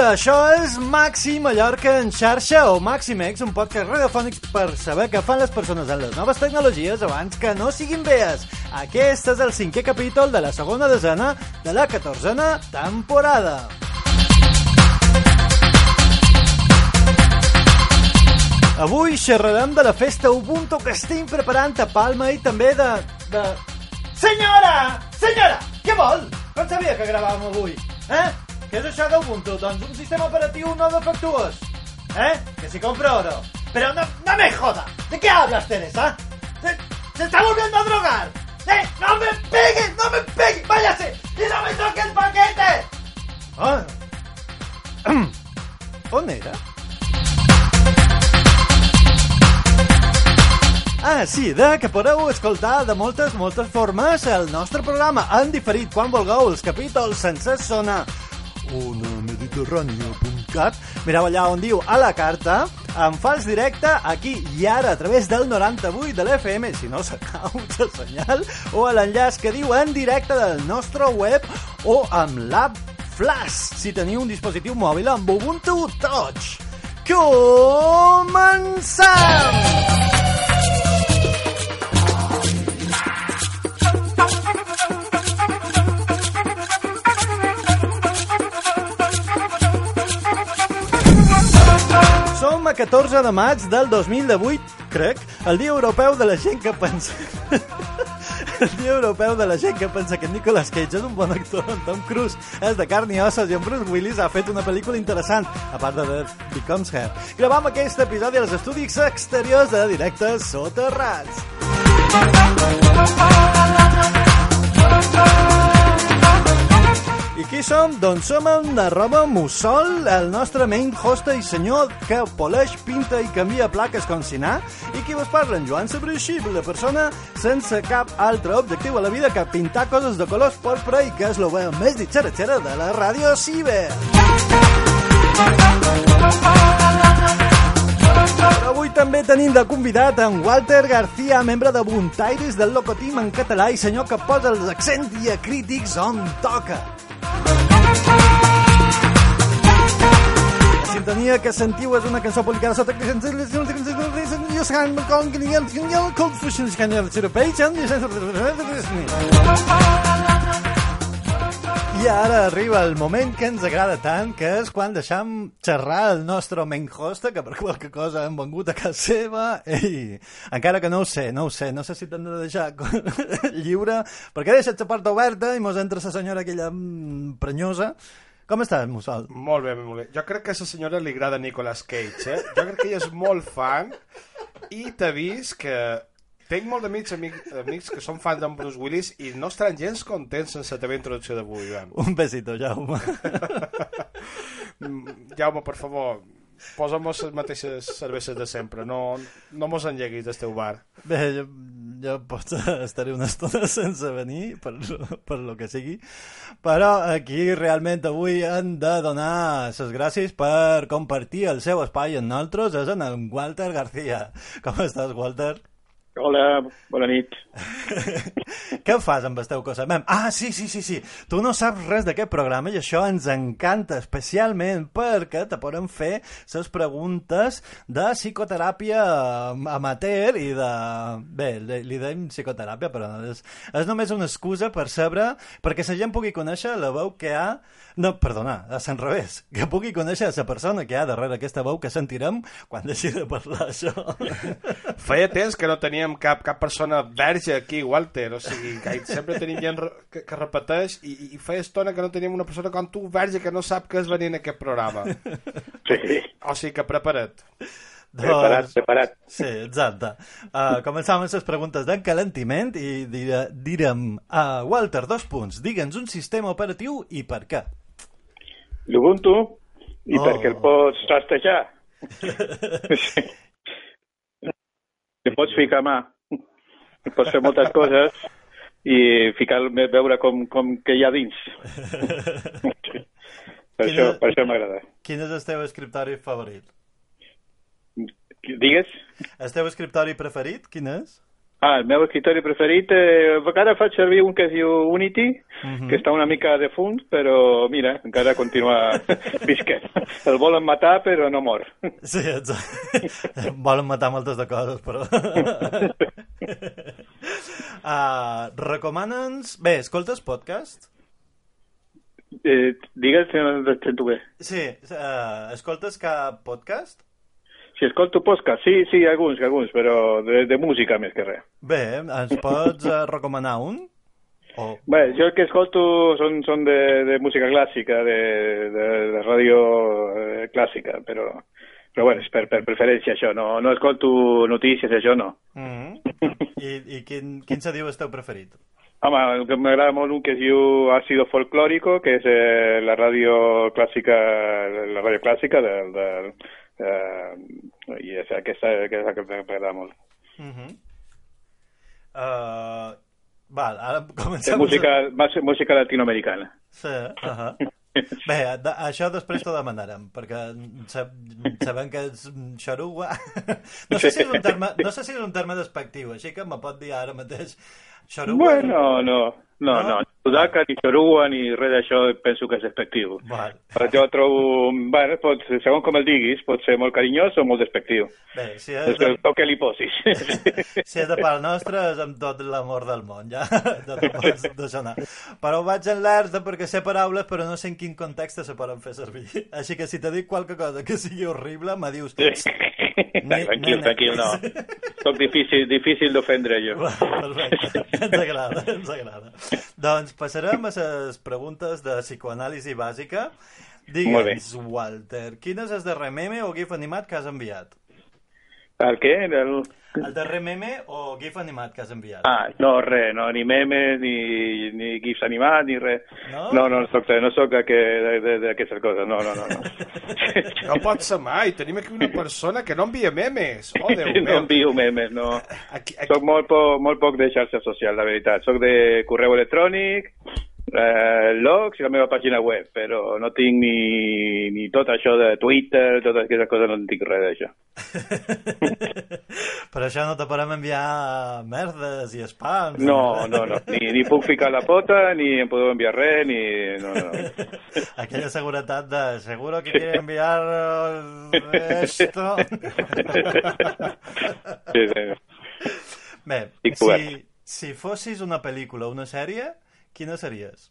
Hola, això és Maxi Mallorca en xarxa o Maximex, un podcast radiofònic per saber què fan les persones en les noves tecnologies abans que no siguin vees. Aquest és el cinquè capítol de la segona desena de la catorzena temporada. Avui xerrarem de la festa Ubuntu que estem preparant a Palma i també de... de... Senyora! Senyora! Què vol? Com sabia que gravàvem avui? Eh? Què és això d'Ubuntu? Doncs un sistema operatiu no defectuós. ¿Eh? Que si compro oro. Pero no, no me joda. ¿De qué hablas, Teresa? ¿Se, se está volviendo a drogar? ¡Eh! ¡No me pegues! ¡No me pegues! ¡Váyase! ¡Y no me toque el paquete! Ah. On era? Ah, sí, de que podeu escoltar de moltes, moltes formes el nostre programa en diferit quan vulgueu els capítols sense sonar onamediterrània.cat Mireu allà on diu a la carta en fals directe aquí i ara a través del 98 de l'FM si no s'acau el senyal o a l'enllaç que diu en directe del nostre web o amb l'app Flash si teniu un dispositiu mòbil amb Ubuntu Touch Comencem! Som 14 de maig del 2018, crec, el Dia Europeu de la gent que pensa... el Dia Europeu de la gent que pensa que Nicolas Cage és un bon actor, en Tom Cruise és de carn i ossos i en Bruce Willis ha fet una pel·lícula interessant, a part de The Becomes Her. Gravam aquest episodi als estudis exteriors de directes soterrats. I qui som? Doncs som en arroba Mussol, el nostre main hosta i senyor que poleix, pinta i canvia plaques com si anar, i qui vos parla, en Joan Sabreixí, la persona sense cap altre objectiu a la vida que pintar coses de colors porpra i que és lo més ditxeratxera de la ràdio ciber. Avui també tenim de convidat en Walter García, membre de Buntaires del Locotim en català i senyor que posa els accents diacrítics on toca. Sintonia que sentiu és una cançó publicada sota i ara arriba el moment que ens agrada tant, que és quan deixam xerrar el nostre main host, que per qualque cosa hem vengut a casa seva, i encara que no ho sé, no ho sé, no sé si t'han de deixar lliure, perquè deixat la porta oberta i mos entra la senyora aquella mm, prenyosa. Com estàs, Mussol? Molt bé, molt bé. Jo crec que a la senyora li agrada Nicolas Cage, eh? Jo crec que ella és molt fan i t'ha vist que tinc molts amics, amics, amics que són fans d'en Bruce Willis i no estaran gens contents sense la teva introducció d'avui, Joan. Un besito, Jaume. Jaume, per favor, posa'm les mateixes cerveses de sempre, no, no mos enlleguis del teu bar. Bé, jo, jo pot estaré una estona sense venir, per, per lo que sigui, però aquí realment avui hem de donar les gràcies per compartir el seu espai amb nosaltres, és en Walter García. Com estàs, Walter? Hola, bona nit. Què fas amb el teu cosa? Ah, sí, sí, sí, sí. Tu no saps res d'aquest programa i això ens encanta especialment perquè te podem fer les preguntes de psicoteràpia amateur i de... Bé, li deim psicoteràpia, però és, és només una excusa per saber, perquè la gent pugui conèixer la veu que ha no, perdona, a Sant Revés, que pugui conèixer la persona que hi ha darrere aquesta veu que sentirem quan deixi de parlar això. Feia temps que no teníem cap, cap persona verge aquí, Walter, o sigui, que sempre tenim gent que, que repeteix i, i feia estona que no teníem una persona com tu, verge, que no sap què és venir en aquest programa. Sí. O sigui que prepara't. Doncs, Preparat, preparat. Sí, exacte. Uh, començam amb les preguntes d'encalentiment i dire, direm, uh, Walter, dos punts. Digue'ns un sistema operatiu i per què. L'Ubuntu, i Oh. perquè el pots rastejar. Li pots ficar mà. Pots fer moltes coses i ficar, veure com, com que hi ha dins. Sí. Per, Quina- això, per això m'agrada. Quin és el teu escriptori favorit? Digues? El teu escriptori preferit, quin és? Ah, el meu escritori preferit, eh, a vegades faig servir un que es diu Unity, Mhm. que està una mica defunt, però mira, encara continua visquent. El volen matar, però no mor. Sí, exacte. Volen matar moltes de coses, però... uh, recomana'ns... Bé, escoltes podcast? Eh, digues si no sento bé. Sí, uh, escoltes cap podcast? Si escolto podcast, sí, sí, alguns, alguns, però de, de música més que res. Bé, ens pots uh, recomanar un? O... Bé, jo el que escolto són, són de, de música clàssica, de, de, de ràdio eh, clàssica, però, però bueno, és per, per preferència això, no, no escolto notícies, això no. Mm -hmm. I, i quin, quin se diu el teu preferit? Home, el que m'agrada molt un que es diu Ácido Folclórico, que és eh, la ràdio clàssica, la ràdio clàssica del... del eh, i és aquesta, aquesta que m'agrada molt. Mm -hmm. uh, val, ara És comencem... música, más- música latinoamericana. Sí, uh -huh. Bé, de, això després t'ho demanarem, perquè sab, sabem que és xarugua. No sé si és un terme, no sé si és un terme despectiu, així que me pot dir ara mateix xarugua. Bueno, no, no, No? no. Sudaca, ni Chorua, ni res d'això penso que és despectiu. Val. Però jo trobo... Bueno, pot, segons com el diguis, pot ser molt carinyós o molt despectiu. Bé, si És de, el que li posis. si és de part nostra és amb tot l'amor del món, ja. Ja t'ho pots deixar. Però vaig en perquè sé paraules però no sé en quin context se poden fer servir. Així que si te dic qualque cosa que sigui horrible, me dius... tranquil, tranquil, no. Soc difícil, difícil d'ofendre jo. Va, Perfecte, ens agrada, ens agrada. Doncs passarem a les preguntes de psicoanàlisi bàsica. Digue'ns, Walter, quin és el darrer meme o gif animat que has enviat? El què? El... El darrer meme o gif animat que has enviat? Ah, no, res, no, ni memes, ni, ni gifs animats, ni res. No? No, no, soc, no soc d'aquestes coses, no, no, no. no. No pot ser mai. Tenim aquí una persona que no envia memes. Oh, Déu no meu. envio memes, no. Aquí, aquí, Soc molt, po, molt poc de xarxa social, la veritat. Soc de correu electrònic, eh, logs i la meva pàgina web, però no tinc ni, ni tot això de Twitter, totes aquestes coses, no en tinc res d'això. Per això no te podem enviar merdes i spams. No, no, no. Ni, ni puc ficar la pota, ni em podeu enviar res, ni... No, no. Aquella seguretat de seguro que quiere enviar eh, esto. Sí, sí. Bé, si, si fossis una pel·lícula o una sèrie, quina series?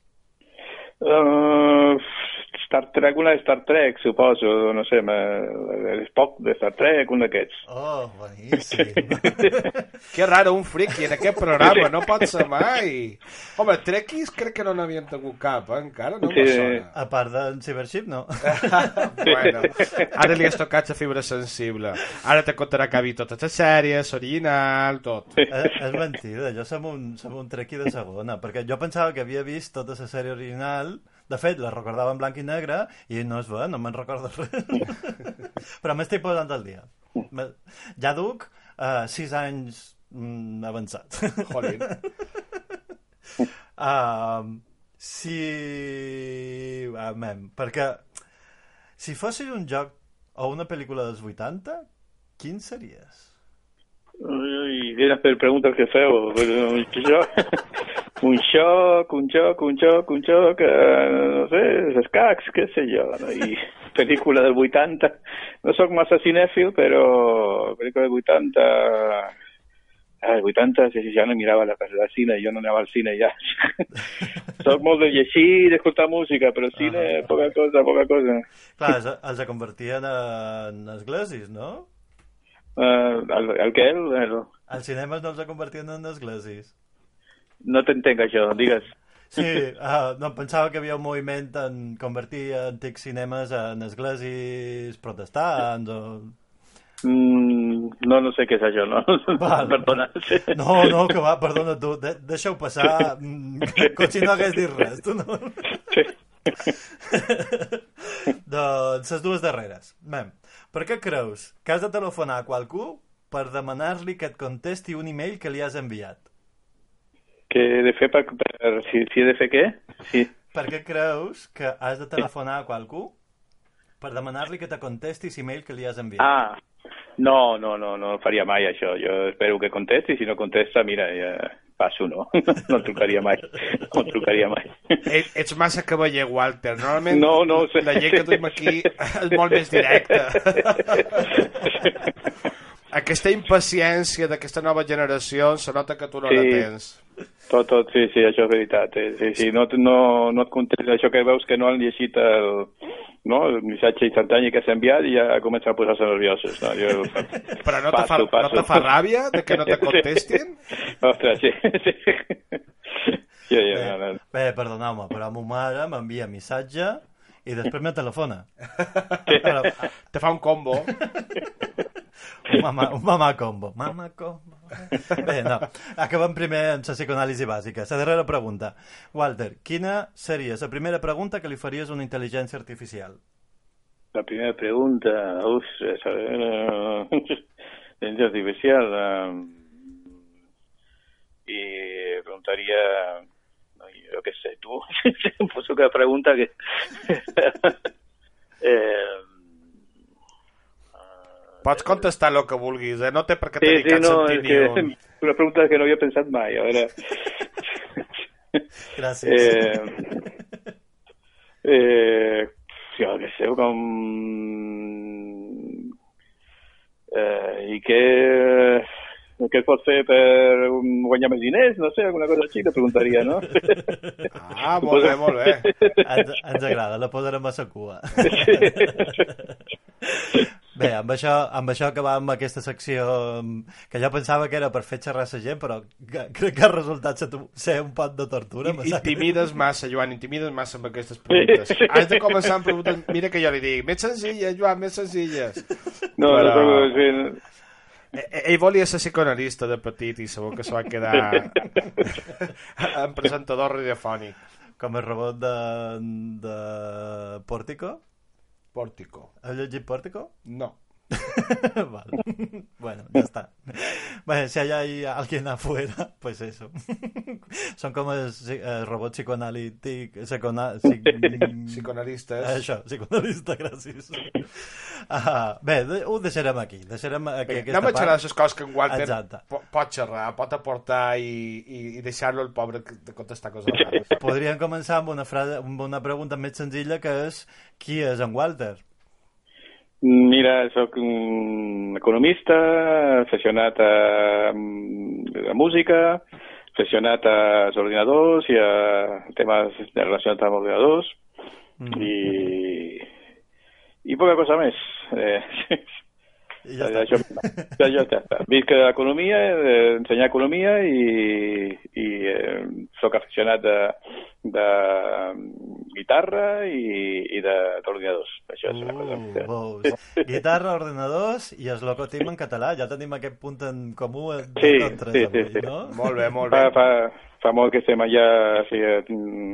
Uh, Star Trek, una de Star Trek, suposo, no sé, l'Spock de Star Trek, un d'aquests. Oh, boníssim. que raro, un friki en aquest programa. No pot ser mai. Home, trekkies crec que no n'havien tingut cap, eh? encara. No Sí. me sona. A part d'en Cybership, no. bueno, ara li has tocat la fibra sensible. Ara te contarà que ha vist totes les sèries, original, tot. és, és mentida, jo som un, som un trequi de segona, perquè jo pensava que havia vist tota la sèrie original, de fet, la recordava en blanc i negre, i no es ve, no me'n recordo res. Però m'estic posant al dia. Ja duc uh, sis anys mm, avançats. Jolín. Uh, si... Amem, perquè si fossis un joc o una pel·lícula dels 80, quin series? Ui, quines per preguntes que feu. Un joc, un xoc, un xoc, un xoc, un xoc, eh, no sé, escacs, què sé jo. No? I pel·lícula del 80. No sóc massa cinèfil, però pel·lícula del 80... Ah, el 80, sí, sí, ja no mirava la de cine, jo no anava al cine ja. Soc molt de llegir i d'escoltar música, però cine, poca cosa, poca cosa. Clar, els, els convertien en esglésies, no? Uh, el, el què? El, el, Els cinemes no els convertien en esglésies. no t'entenc això, digues. Sí, uh, no, pensava que hi havia un moviment en convertir antics cinemes en esglésies protestants o... Mm, no, no sé què és això, no? Val. Perdona. Sí. No, no, que va, perdona tu, de, deixa-ho passar, mm, com si no hagués dit res, tu no? Sí. doncs, les dues darreres. Mem, per què creus que has de telefonar a qualcú per demanar-li que et contesti un email que li has enviat? Què he de fer per... per si, si he de fer què? Sí. Per què creus que has de telefonar a qualcú per demanar-li que te contesti l'email que li has enviat? Ah, No, no, no, no faria mai això. Jo espero que contesti, si no contesta, mira, ja passo, no? No trucaria mai. No trucaria mai. Et, ets massa cavaller, Walter. Normalment No, no sé. la gent que tenim aquí és molt més directa. Aquesta impaciència d'aquesta nova generació se nota que tu no la Sí. tens. Tot, tot, sí, sí, això és veritat. Eh? Sí, sí, no, no, no et contesta això que veus que no han llegit el, no, el missatge instantani que s'ha enviat i ja comencen a posar-se nerviosos. No? Jo, Però no te, fa, no te fa ràbia de que no te contestin? Sí. Ostres, sí. sí. Sí, sí, no, no. Bé, perdoneu-me, però ma mare m'envia missatge i després me telefona. Però, Te fa un combo. un mamà, un mamà combo. Mamà combo. Bé, no. Acabem primer amb la psicoanàlisi bàsica. La darrera pregunta. Walter, quina seria la primera pregunta que li faries a una intel·ligència artificial? La primera pregunta, uf, esa, eh, inteligencia artificial. eh, y preguntaría, no, yo qué sé, me puso cada pregunta que... eh, Pots contestar el que vulguis, eh? No té per què sí, tenir sí, cap no, sentit ni que un. una pregunta que no havia pensat mai, a veure... Gràcies. Eh, eh, jo què sé, com... Eh, I què, què es pot fer per guanyar més diners? No sé, alguna cosa així, te preguntaria, no? Ah, molt bé, molt bé. Ens, ens agrada, la posarem a la cua. Bé, amb això, amb això acabàvem aquesta secció mm, que jo pensava que era per fer xerrar la gent, però crec que ha resultat ser, un pot de tortura. greu. Intimides massa, Joan, intimides massa amb aquestes preguntes. Has de començar amb preguntes... Mira que jo li dic, més senzilles, Joan, més senzilles. No, Però- no, no, sí, no. Ell volia ser psicoanalista de petit i segur que se va quedar en presentador radiofònic. Com el robot de, de Pórtico. Pórtico. Has llegit Pórtico? No. vale. Bueno, ya está. Bueno, si hay ahí alguien afuera, pues eso. Son como el, psi- el robot psicoanalític... Psicona, psic, Psicoanalistes. Això, psicoanalista, gràcies. Ah, bé, de- ho deixarem aquí. Deixarem aquí aquesta anem a xerrar part. les coses que en Walter Exacte. po- pot xerrar, pot aportar i, i, i deixar-lo el pobre que- de contestar coses rares. Podríem començar amb una, frase, amb una pregunta més senzilla que és qui és en Walter? Mira, sóc un economista, aficionat a, a música, aficionat als ordinadors i a temes relacionats amb ordinadors Mm. i, i poca cosa més. Eh, I ja està. això, ja, ja està. Visc economia, eh, ensenyar economia i, i eh, sóc aficionat de, de guitarra i, i de- d'ordinadors. Això és una cosa. Uh, que- veus. Guitarra, ordinadors i es locotim en català. Ja tenim aquest punt en comú Sí, sí, avui, sí, sí. no? Molt bé, molt bé. Fa, fa, fa molt que estem allà sí,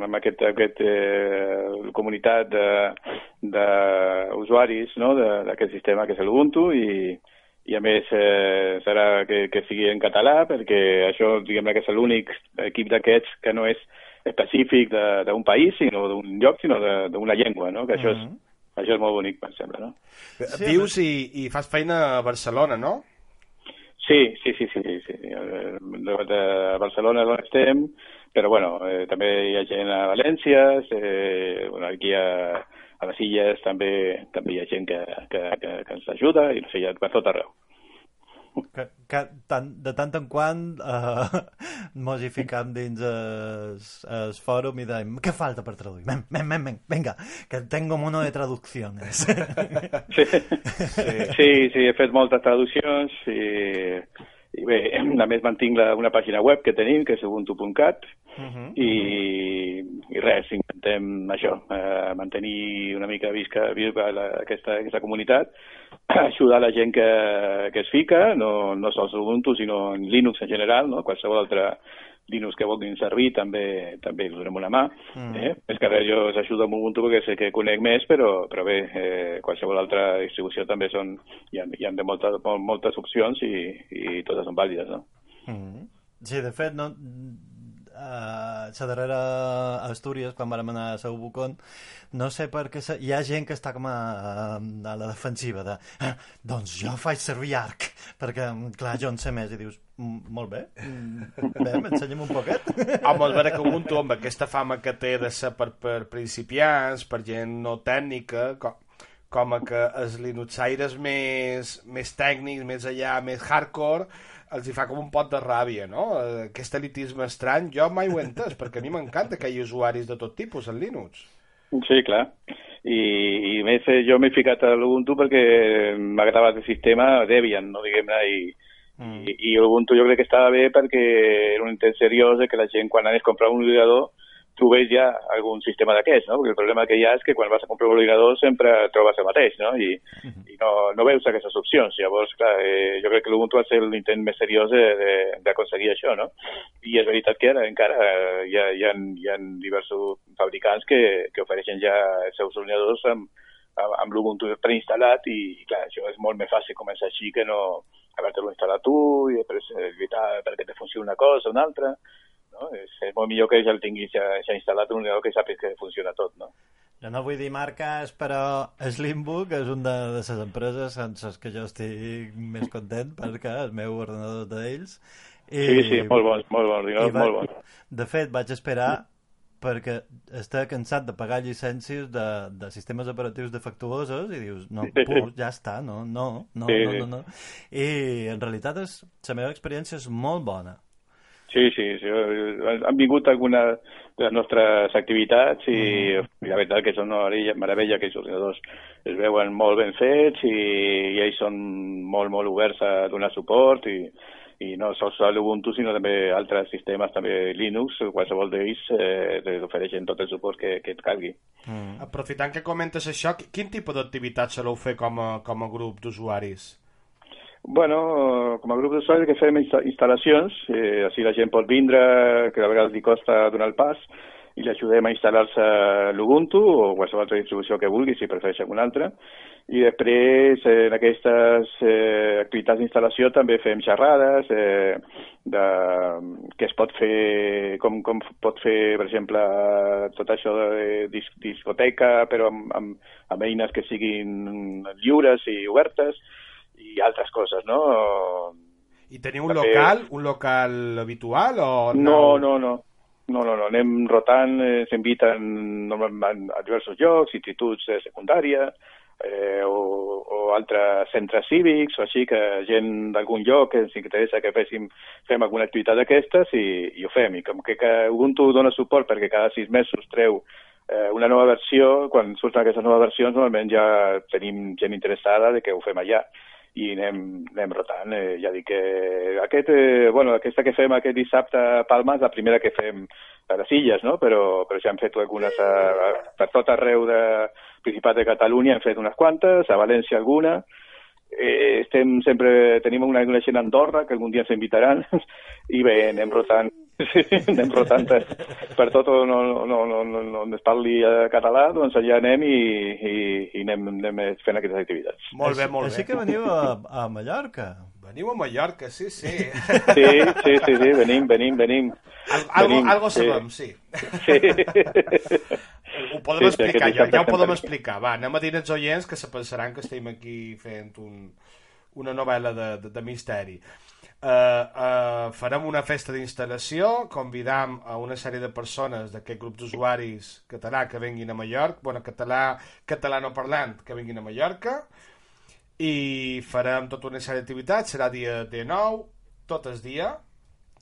amb aquest, aquest eh, comunitat d'usuaris no? de- d'aquest sistema que és l'Ubuntu i, i a més eh, serà que, que sigui en català perquè això diguem que és l'únic equip d'aquests que no és específic de- d'un país sinó d'un lloc sinó de- d'una llengua no? que això, és, Mhm. això és molt bonic em sembla no? Sí, Vius i, i fas feina a Barcelona, no? Sí, sí, sí, sí, sí, de Barcelona on estem, però bueno, eh, també hi ha gent a València, eh, bueno, aquí a, a les Illes també també hi ha gent que, que, que, que ens ajuda i no sé, ja per tot arreu. Que, que tant, de tant en quant eh, mos hi ficam dins el, fòrum i dèiem què falta per traduir? Men, men, men, men, venga, que tengo mono de traducciones. Sí, sí, sí he fet moltes traduccions i, i bé, a més mantinc la, una pàgina web que tenim, que és ubuntu.cat, Mhm. i, i res, intentem això, eh, mantenir una mica visca, viva la, aquesta, aquesta comunitat, ajudar la gent que, que es fica, no, no sols Ubuntu, sinó en Linux en general, no? qualsevol altre Linux que vulguin servir també també li donem una mà. Mm. Eh? Més que res jo us ajudo amb Ubuntu perquè sé que conec més, però, però bé, eh, qualsevol altra distribució també són, hi ha, hi ha de moltes, moltes opcions i, i totes són vàlides. No? Mhm. Sí, de fet, no, a la darrera Astúries, quan vam anar a Sau Bucón, no sé per què se... hi ha gent que està com a, a la defensiva de ah, doncs jo faig servir arc, perquè, clar, jo en sé més, i dius, "Mm, molt bé, mm, bé, m'ensenya'm un poquet. Home, és vera que Ubuntu, amb aquesta fama que té de ser per, per principiants, per gent no tècnica, com, com a que els linuxaires més, més tècnics, més allà, més hardcore, els hi fa com un pot de ràbia, no? Aquest elitisme estrany, jo mai ho he entès, perquè a mi m'encanta que hi hagi usuaris de tot tipus en Linux. Sí, clar. I, i més, eh, jo m'he ficat a l'Ubuntu perquè m'agradava el sistema Debian, no diguem-ne, i, mm. i, i l'Ubuntu jo crec que estava bé perquè era un intent seriós de que la gent quan anés a comprar un ordinador trobés ja algun sistema d'aquests, no? Perquè el problema que hi ha és que quan vas a comprar un ordinador sempre trobes el mateix, no? I, i no, no veus aquestes opcions. Llavors, clar, eh, jo crec que l'Ubuntu va ser l'intent més seriós d'aconseguir això, no? I és veritat que ara encara hi ha, hi ha, hi ha diversos fabricants que, que ofereixen ja els seus ordinadors amb, amb, amb l'Ubuntu preinstal·lat i, i, clar, això és molt més fàcil començar així que no haver-te-lo instal·lat tu i després lluitar perquè te funcioni una cosa o una altra no? És, és molt millor que ja el tinguis ja, ja instal·lat un ordinador que sàpigues que funciona tot, no? Jo no vull dir marques, però Slimbook és una de les empreses sense les que jo estic més content perquè el meu ordinador d'ells. I, Sí, sí, molt bons, molt bons, i ordinadors va- molt bons. De fet, vaig esperar perquè està cansat de pagar llicències de, de sistemes operatius defectuosos i dius, no, pus, ja està, no, no, no, no, no, no. I en realitat és, la meva experiència és molt bona. Sí, sí, sí. Han vingut algunes de les nostres activitats i, i la veritat que són una meravella, que els ordinadors es veuen molt ben fets i, i ells són molt, molt oberts a donar suport i, i no sols l'Ubuntu sinó també altres sistemes, també Linux, qualsevol d'ells eh, ofereixen tot el suport que, que et calgui. Mm. Aprofitant que comentes això, qui- quin tipus d'activitats soleu fer com a, com a grup d'usuaris? Bueno, com a grup d'usuaris que fem insta- instal·lacions, eh, així la gent pot vindre, que a vegades li costa donar el pas, i l'ajudem a instal·lar-se l'Ubuntu o qualsevol altra distribució que vulgui, si prefereix alguna altra. I després, eh, en aquestes eh, activitats d'instal·lació també fem xerrades eh, de, que es pot fer, com, com pot fer, per exemple, tot això de dis discoteca, però amb, amb, amb eines que siguin lliures i obertes, i altres coses, no? I teniu un També- local, un local habitual o No, no, no. No, no, no. Anem rotant, eh, s'inviten normalment a diversos llocs, instituts de secundària, eh, o, o altres centres cívics, o així, que gent d'algun lloc que ens interessa que féssim, fem alguna activitat d'aquestes i, i ho fem. I com que, que Ubuntu dona suport perquè cada sis mesos treu eh, una nova versió, quan surten aquestes noves versions normalment ja tenim gent interessada de que ho fem allà i anem, anem rotant. Eh, ja dic que aquest, eh, bueno, aquesta que fem aquest dissabte a Palma és la primera que fem a les Illes, no? però, però ja hem fet algunes a, a, per tot arreu de Principat de Catalunya, hem fet unes quantes, a València alguna, eh, estem sempre, tenim una, una gent a Andorra que algun dia ens invitaran i bé, anem rotant Sí, anem rotant per, per tot on, on, on, on, on, on es parli eh, català, doncs allà anem i, i, i anem, anem fent aquestes activitats. Molt bé, així, molt així bé. que veniu a, a Mallorca. Veniu a Mallorca, sí, sí. Sí, sí, sí, sí, venim, venim, venim. Al, algo, Venim, algo sí. sabem, sí. Sí. Ho podem Sí, sí, explicar, ja, ja ho podem explicar. Va, anem a dir als oients que se pensaran que estem aquí fent un, una novel·la de, de, de misteri. Uh, uh, farem una festa d'instal·lació, convidam a una sèrie de persones d'aquest grup d'usuaris català que venguin a Mallorca, bueno, català, català no parlant, que venguin a Mallorca, i farem tota una sèrie d'activitats, serà dia 19, tot el dia,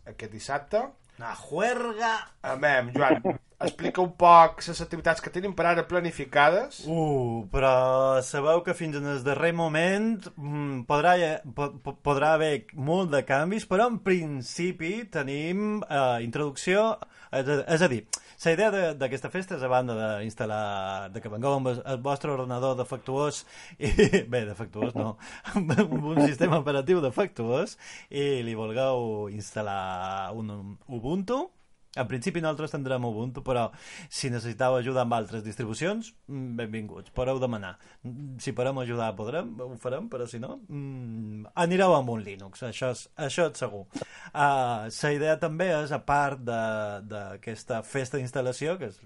aquest dissabte, Una juerga. Amem, Joan, explica un poc les activitats que tenim per ara planificades. Uh, però sabeu que fins en el darrer moment mm, podrà, po po- podrà haver molt de canvis, però en principi tenim eh, introducció, és a, és a dir, la idea de- d'aquesta festa és a banda d'instal·lar, de que vengueu amb el vostre ordenador defectuós, i, bé, defectuós no, amb un sistema operatiu defectuós, i li vulgueu instal·lar un Ubuntu, En principi nosaltres tindrem Ubuntu, però si necessiteu ajuda amb altres distribucions, mm, benvinguts, podeu demanar. Mm, Si podem ajudar podrem, ho farem, però si no, mm, anireu amb un Linux, això és, això és segur. Uh, idea també és, a part d'aquesta festa d'instal·lació, que és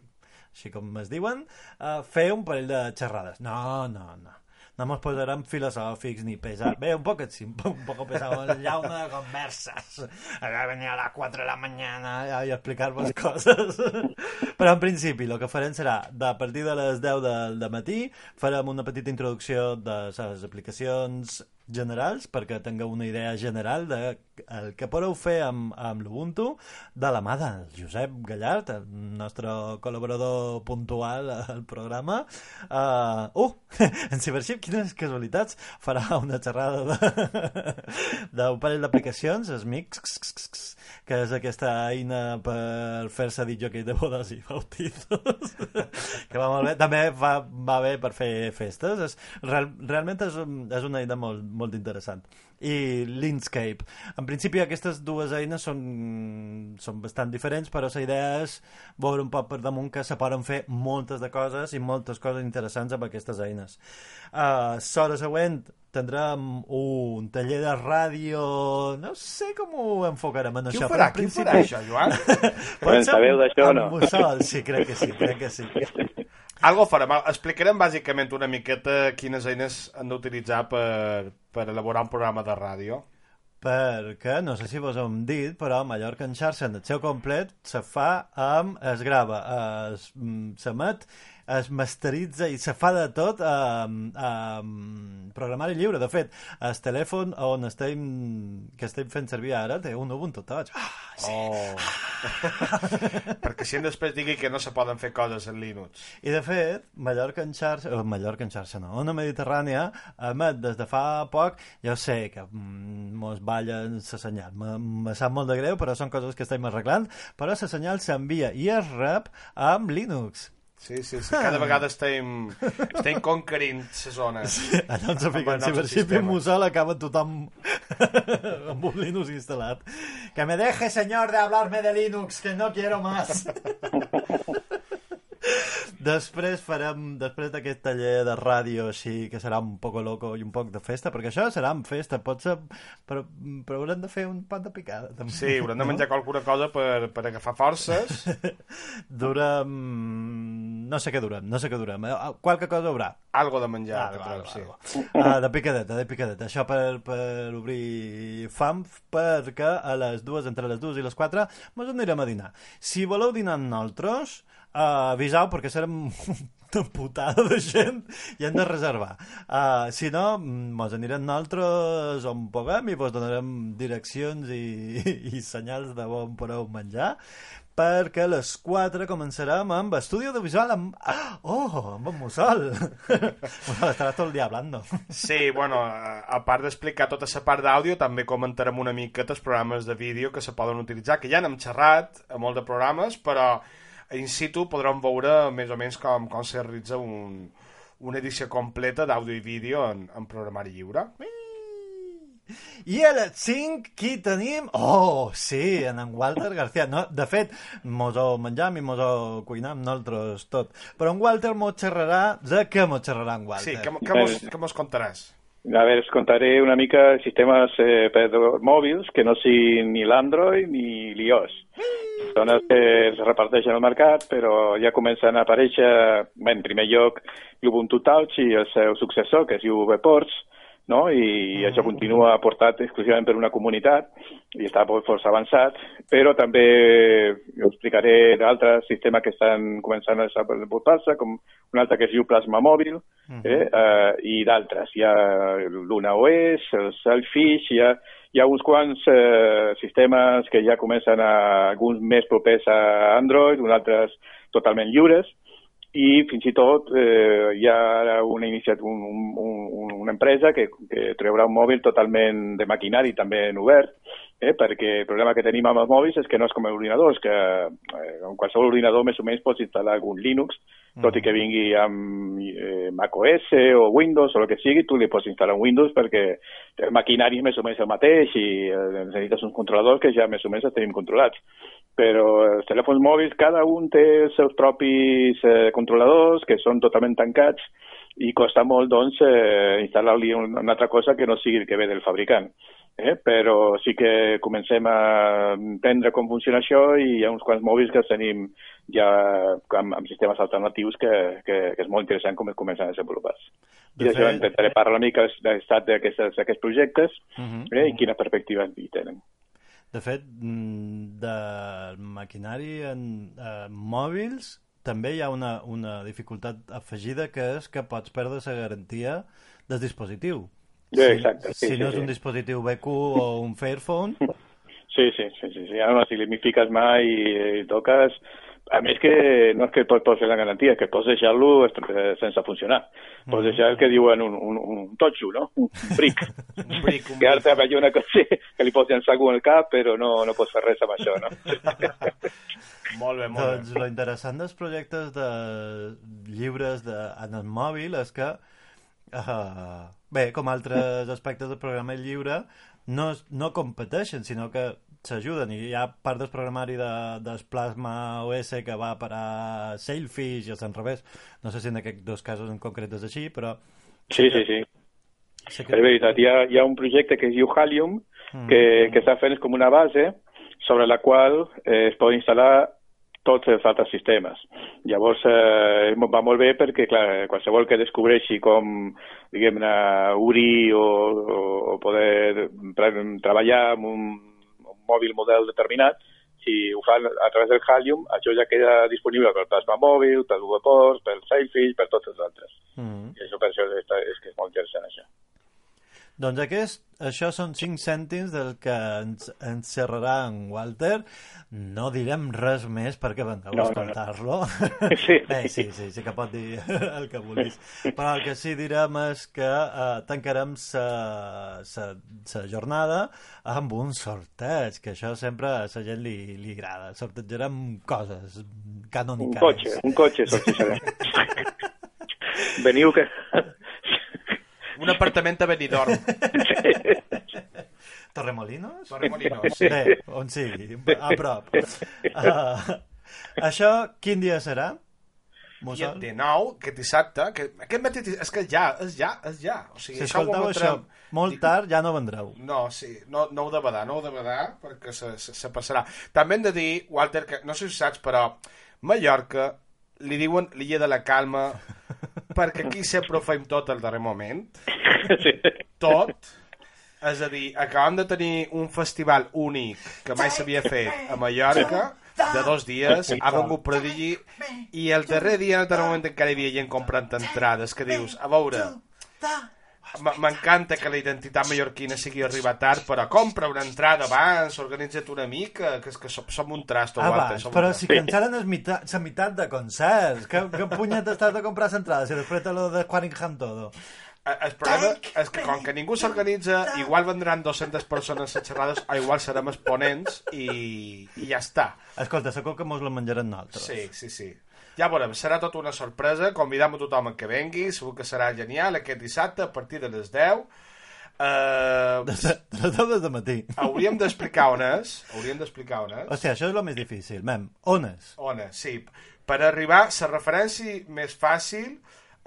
així com es diuen, uh, fer un parell de xerrades. No, no, no. No mos posarem filosòfics ni pesar. Bé, un poc un poc pesado. Ya una de conversas. Acá venir a las 4 de la mañana i explicar-vos coses. Però en principi el que farem serà, de partir de les 10 del de matí, farem una petita introducció de les aplicacions generals perquè tingueu una idea general de el que podeu fer amb, amb l'Ubuntu de la mà del Josep Gallart, el nostre col·laborador puntual al programa. Uh, uh, en Cybership, quines casualitats, farà una xerrada de- d'un parell d'aplicacions, Smix, que és aquesta eina per fer-se dit jockey de bodes i bautizos, que va molt bé. També va, va bé per fer festes. És, real, realment és, és una eina molt, molt interessant. I l'Inkscape. En principi aquestes dues eines són, són bastant diferents, però la idea és veure un poc per damunt que se poden fer moltes de coses i moltes coses interessants amb aquestes eines. Uh, L'hora següent tindrem un taller de ràdio... No sé com ho enfocarem en Qui això. ho farà? però en Qui ho farà, això, Joan? Pot Podem ser saber amb- d'això o no? mussol, sí, crec que sí, crec que sí. Algo farem. Explicarem bàsicament una miqueta quines eines han d'utilitzar per, per elaborar un programa de ràdio. Perquè, no sé si vos ho hem dit, però Mallorca en xarxa en el seu complet se fa amb... es grava, es, mm, s'emet, es masteritza i se fa de tot amb, amb programari lliure. De fet, el telèfon on estem, que estem fent servir ara té un Ubuntu Touch. Ah, sí. Oh. Perquè si després digui que no se poden fer coses en Linux. I de fet, Mallorca en xarxa, eh, Mallorca en xarxa no, una Mediterrània emet des de fa poc, ja ho sé que mm, mos ballen la senyal, me, me sap molt de greu, però són coses que estem arreglant, però la senyal s'envia i es rep amb Linux. Sí, sí, sí. Cada vegada estem, estem conquerint la zona. Allà on se Amb fica el en nostre Cybership i sistema. Mussol acaba tothom amb un Linux instal·lat. Que me deje, señor, de hablarme de Linux, que no quiero más. després farem, després d'aquest taller de ràdio així, que serà un poco loco i un poc de festa, perquè això serà en festa, pot ser, però, però haurem de fer un pan de picada. També. Sí, haurem de menjar qualsuna cosa per, per agafar forces. Durem... No sé què durem, no sé què durem. Qualque cosa haurà. Algo de menjar, Algo, algo, sí. algo. Ah, de picadeta, de picadeta. Això per, per obrir fam, perquè a les dues, entre les dues i les quatre, mos anirem a dinar. Si voleu dinar amb nosaltres, uh, avisau, perquè serem una putada de gent i hem de reservar. Uh, si no, mm, mos anirem nosaltres on puguem i vos donarem direccions i, i senyals de on podeu menjar perquè a les 4 començarem amb estudi audiovisual amb... Ah, oh, amb en Mussol. Mussol, estaràs tot el dia hablando. Sí, bueno, a part d'explicar tota la part d'àudio, també comentarem una miqueta els programes de vídeo que se poden utilitzar, que ja n'hem xerrat a molt de programes, però in situ podrem veure més o menys com, com se realitza un, una edició completa d'àudio i vídeo en, en programari lliure. I a les 5 qui tenim? Oh, sí, en en Walter García. No, de fet, mos ho menjam i mos ho cuinam nosaltres tot. Però en Walter mos xerrarà... De què mos xerrarà en Walter? Sí, què, què, mos, què mos contaràs? A veure, us contaré una mica sistemes eh, per mòbils que no siguin ni l'Android ni l'iOS. Són els que es reparteixen al mercat, però ja comencen a aparèixer, bé, en primer lloc, l'Ubuntu Touch i el seu successor, que es diu VPorts, no? i mm. això continua portat exclusivament per una comunitat i està força avançat, però també us explicaré d'altres sistemes que estan començant a desenvolupar-se, com un altre que es diu Plasma Mòbil, eh? uh, i d'altres. Hi ha l'Una OS, el Selfish, hi ha, hi ha uns quants eh, sistemes que ja comencen a, alguns més propers a Android, uns altres totalment lliures, i fins i tot eh, hi ha una, iniciat, un, un, un, una empresa que, que treurà un mòbil totalment de maquinari, també en obert, eh? perquè el problema que tenim amb els mòbils és que no és com els ordinadors, que eh, en qualsevol ordinador més o menys pots instal·lar algun Linux, tot i que vingui amb eh, macOS o Windows o el que sigui, tu li pots instal·lar un Windows perquè el maquinari és més o menys el mateix i eh, necessites uns controladors que ja més o menys els tenim controlats. Però els telèfons mòbils, cada un té els seus propis eh, controladors que són totalment tancats i costa molt doncs, eh, instal·lar-li una altra cosa que no sigui el que ve del fabricant. Eh? Però sí que comencem a entendre com funciona això i hi ha uns quants mòbils que tenim ja amb, amb sistemes alternatius que, que, que és molt interessant com es comencen a desenvolupar. De I d'això fet- intentaré parlar una mica de l'estat d'aquests projectes Uh -huh. eh? i quina perspectiva hi tenen. De fet, mm, de maquinari en eh, mòbils també hi ha una, una dificultat afegida que és que pots perdre la garantia del dispositiu. Sí, exacte, sí, si sí, no és sí. un dispositiu BQ o un Fairphone, Sí, sí, sí, sí, sí. Ara no, si li fiques mai i, i toques... A més que no és que pots, pots fer la garantia, és que pots deixar-lo sense funcionar. Pots deixar el que diuen un, un, un totxo, no? Un bric. Un bric, un que ara veig una cosa que li pots llançar algú al cap, però no, no pots fer res amb això, no? Molt bé, molt doncs bé. lo interessant dels projectes de llibres de, en el mòbil és que, uh, bé, com altres aspectes del programa lliure, no, no competeixen, sinó que s'ajuden i hi ha part del programari de, del Plasma OS que va per a Sailfish i és al revés. No sé si en aquests dos casos en concret és així, però Sí, sí, sí. sé És veritat, hi ha, hi ha un projecte que es diu Halium, que, que està fent com una base sobre la qual eh, es pot instal·lar tots els altres sistemes. Llavors, eh, va molt bé perquè, clar, qualsevol que descobreixi com, diguem-ne, obrir o, o, o poder treballar amb un, un mòbil model determinat, si ho fan a través del Halium, això ja queda disponible per Plasma Mòbil, per Google Ports, per Sailfish, per tots els altres. Mm. I això per això és, és que és molt interessant, això. Doncs aquest, això són 5 cèntims del que ens encerrarà en Walter. No direm res més perquè vendreu No, a no, no. escoltar-lo. Sí. Bé, sí, sí, sí que pot dir el que vulguis. Però el que sí direm és que eh, tancarem la jornada amb un sorteig, que això sempre a la gent li, li agrada. Sortejarem coses Un canòniques. cotxe, un cotxe sortejarem. Veniu que... Un apartament a Benidorm. Torremolinos? Torremolinos, sí. Bé, on sigui, a prop. Uh, això quin dia serà? I el Mussol? 19, aquest dissabte, que aquest matí, és que ja, és ja, és ja. O sigui, Si això ho escolteu això emetrem- molt tard, ja no vendreu. No, sí, no, no ho de badar, no ho de badar, perquè se, se, se passarà. També hem de dir, Walter, que no sé si ho saps, però Mallorca li diuen l'illa de la calma perquè aquí sempre ho fem tot al darrer moment. Sí. Tot. És a dir, acabem de tenir un festival únic que mai s'havia fet a Mallorca, de dos dies, ha vengut prodigi, i el darrer dia, en el darrer moment, encara hi havia gent comprant entrades, que dius, a veure, m'encanta que la identitat mallorquina sigui arribar tard, però compra una entrada abans, organitza't una mica, que és que som, som un trasto, Abans, som però un si que encara no és meitat, la meitat de concerts. Que, que punyet estàs de comprar entrades i després te lo de Quaringham todo. Eh, El problema és que com que ningú s'organitza, igual vendran 200 persones a xerrades o igual serem exponents i, i ja està. Escolta, segur que mos la menjarem nosaltres. Sí, sí, sí. Ja veurem, serà tota una sorpresa, convidam a tothom que vengui, segur que serà genial aquest dissabte a partir de les 10. Uh, De, de les 10 de matí. hauríem d'explicar on és, hauríem d'explicar on és. Hòstia, això és el més difícil. Mem, on és? On és, sí. Per arribar, la referència més fàcil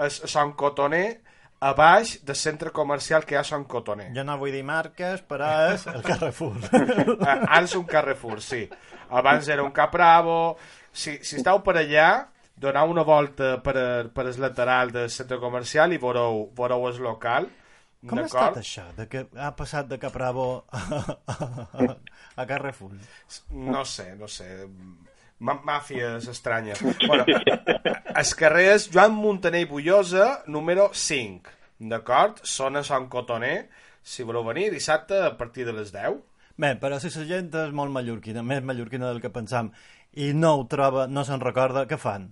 és a Sant Cotoner, a baix del centre comercial que hi ha a Sant Cotoner. Jo no vull dir marques, però és el Carrefour. Ah, Ara és un Carrefour, sí. Abans era un Capravo. Si, si esteu per allà, donau una volta per, per el lateral del centre comercial i veureu, veureu el local. Com ha estat això, de que ha passat de Capravo a, a, a Carrefour? No sé, no sé. Ma màfies estranyes. Bueno, el carrer és Joan Montaner i Bullosa, número 5. D'acord? Zona Sant Cotoner. Si voleu venir, dissabte a partir de les 10. Bé, però si la gent és molt mallorquina, més mallorquina del que pensam, i no ho troba, no se'n recorda, què fan?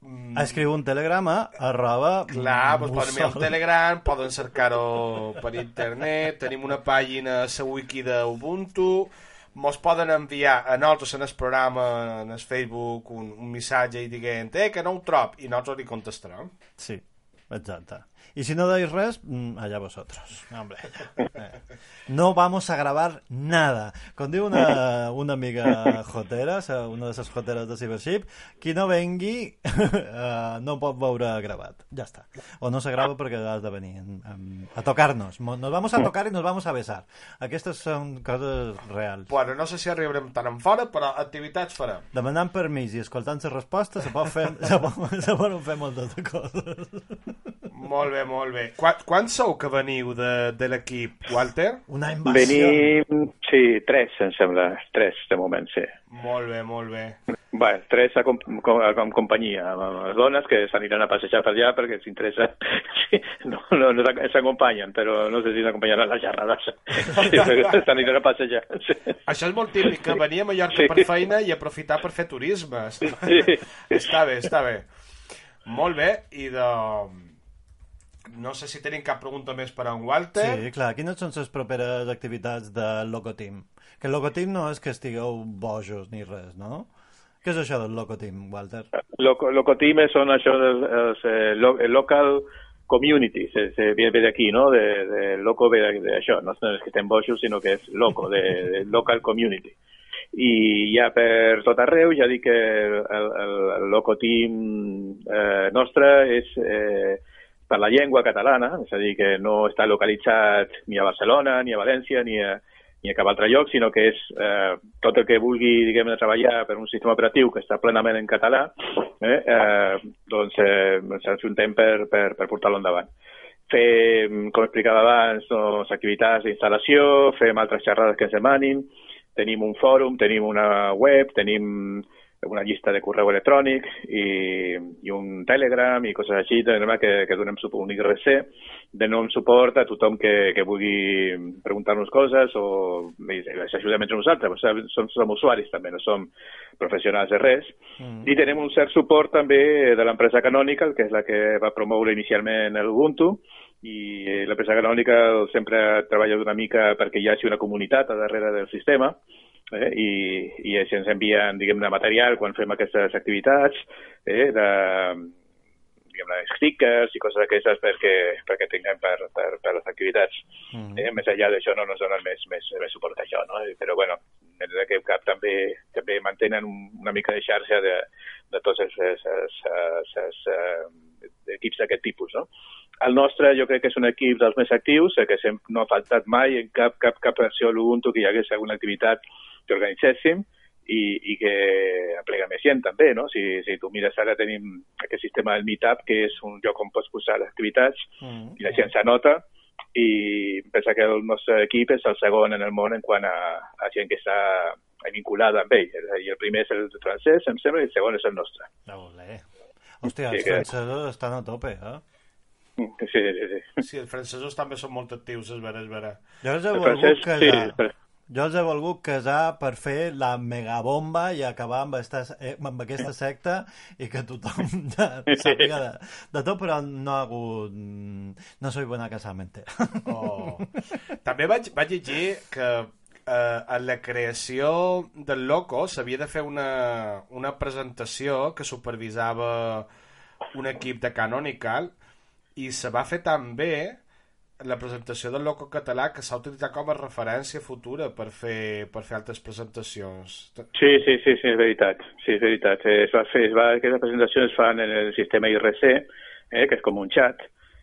Mm, Escriu un telegrama, arroba... Clar, doncs poden un Mussol. Telegram, poden cercar-ho per internet, tenim una pàgina a la wiki d'Ubuntu, mos poden enviar a nosaltres en el programa, en el Facebook, un, un missatge i diguent, eh, que no ho trob, i nosaltres li contestarem. Sí, exacte. Y si no dais res, mm, allá vosotros. Hombre, eh. No vamos a grabar nada. Diu una, una amiga jotera, o sea, una de esas joteres de Cybership, qui no vengui eh, no pot veure gravat. Ja està. O no se grava perquè has de venir en- en- a tocar-nos. Nos vamos a tocar y nos vamos a besar. Aquestes són coses reals. Bueno, no sé si arribarem tan en fora, però activitats farem. Demanant permís i escoltant les respostes se, pot fer, se, pot, se poden fer moltes coses. Molt bé, molt bé. Quan, quants sou que veniu de, de l'equip, Walter? Una invasió. Venim, sí, tres, em sembla. Tres, de moment, sí. Molt bé, molt bé. Bé, tres a com, com, amb companyia, amb les dones que s'aniran a passejar per allà perquè s'interessa. Sí, no, no, no s'acompanyen, però no sé si s'acompanyaran a les xerrades. Sí, s'aniran a passejar. Sí. Això és molt típic, que venir a Mallorca Sí. per feina i aprofitar per fer turisme. Sí. està bé, està bé. Molt bé, i de... No sé si tenim cap pregunta més per a en Walter. Sí, clar. Quines són les properes activitats del Locoteam? Que el Locoteam no és que estigueu bojos ni res, no? Què és això del Locoteam, Walter? Loco, Locotime són això dels els, eh, el local community, se, se ve ve d'aquí, no? De, de loco ve de- d'això, no és que estem bojos, sinó que és loco, de, de local community. I ja per tot arreu, ja dic que el, el, el loco team eh, nostre és eh, per la llengua catalana, és a dir, que no està localitzat ni a Barcelona, ni a València, ni a, ni a cap altre lloc, sinó que és eh, tot el que vulgui diguem treballar per un sistema operatiu que està plenament en català, eh, eh, doncs eh, ens ajuntem per, per, per portar-lo endavant. Fem, com explicava abans, doncs, activitats d'instal·lació, fem altres xerrades que ens demanin, tenim un fòrum, tenim una web, tenim una llista de correu electrònic i, i un Telegram i coses així, de manera que, que donem suport, un IRC, donem suport a tothom que, que vulgui preguntar-nos coses o s'ajudem entre nosaltres, som, som, som usuaris també, no som professionals de res. Mm. I tenim un cert suport també de l'empresa Canonical, que és la que va promoure inicialment el Ubuntu, i l'empresa Canonical sempre treballa una mica perquè hi hagi una comunitat a darrere del sistema, eh, i, i així ens envien, diguem-ne, material quan fem aquestes activitats, eh, de, diguem-ne, stickers i coses d'aquestes perquè, perquè tinguem per, per, per les activitats. Mm. Eh, més enllà d'això no ens donen més, més, més suport que això, no? Però, bueno, en aquest cap també, també mantenen un- una mica de xarxa de, de tots els, els, els, els, els eh, equips d'aquest tipus, no? El nostre jo crec que és un equip dels més actius, eh, que sempre no ha faltat mai en cap, cap, cap versió de l'Ubuntu que hi hagués alguna activitat que organitzéssim i, i que aplega més gent també, no? Si, si tu mires ara tenim aquest sistema del Meetup, que és un lloc on pots posar les activitats Mm. i la gent s'anota i pensa que el nostre equip és el segon en el món en quant a, a gent que està vinculada amb ell. Dir, el primer és el francès, em sembla, i el segon és el nostre. Olé. Hòstia, Sí, els que- francesos estan a tope, eh? Sí, sí, sí. Sí, els francesos també són molt actius, és vera, és vera. Jo els he El volgut francès, sí, però- Jo els he volgut casar per fer la megabomba i acabar amb, esta, eh, amb aquesta secta i que tothom ja sàpiga de, de tot, però no ha hagut... No soy buena casamente. Oh. També vaig, vaig llegir que eh, en la creació del Loco s'havia de fer una, una presentació que supervisava un equip de Canonical i se va fer tan bé la presentació del Loco català que s'ha utilitzat com a referència futura per fer, per fer altres presentacions. Sí, sí, sí, sí, és veritat. Sí, és veritat. Es va fer, es va, aquestes presentacions es fan en el sistema IRC, eh, que és com un xat,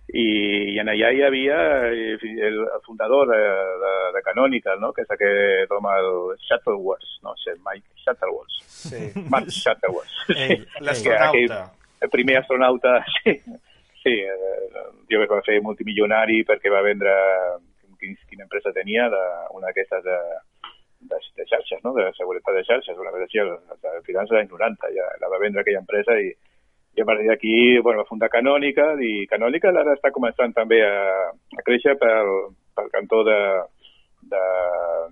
i, i en allà hi havia eh, el, fundador de, de, de Canonical, no? que és el que toma el Shuttleworth, no sé, Mike Shuttleworth. Sí. Mark Shuttleworth. Ell, L'astronauta. el primer astronauta, sí, sí eh, jo que va fer multimilionari perquè va vendre quin, quina empresa tenia, de, una d'aquestes de, de, de xarxes, no? de seguretat de xarxes, una vegada així, a finals dels anys 90, ja la va vendre aquella empresa i, i a partir d'aquí bueno, va fundar Canonical i Canonical ara està començant també a, a créixer pel, pel cantó de, de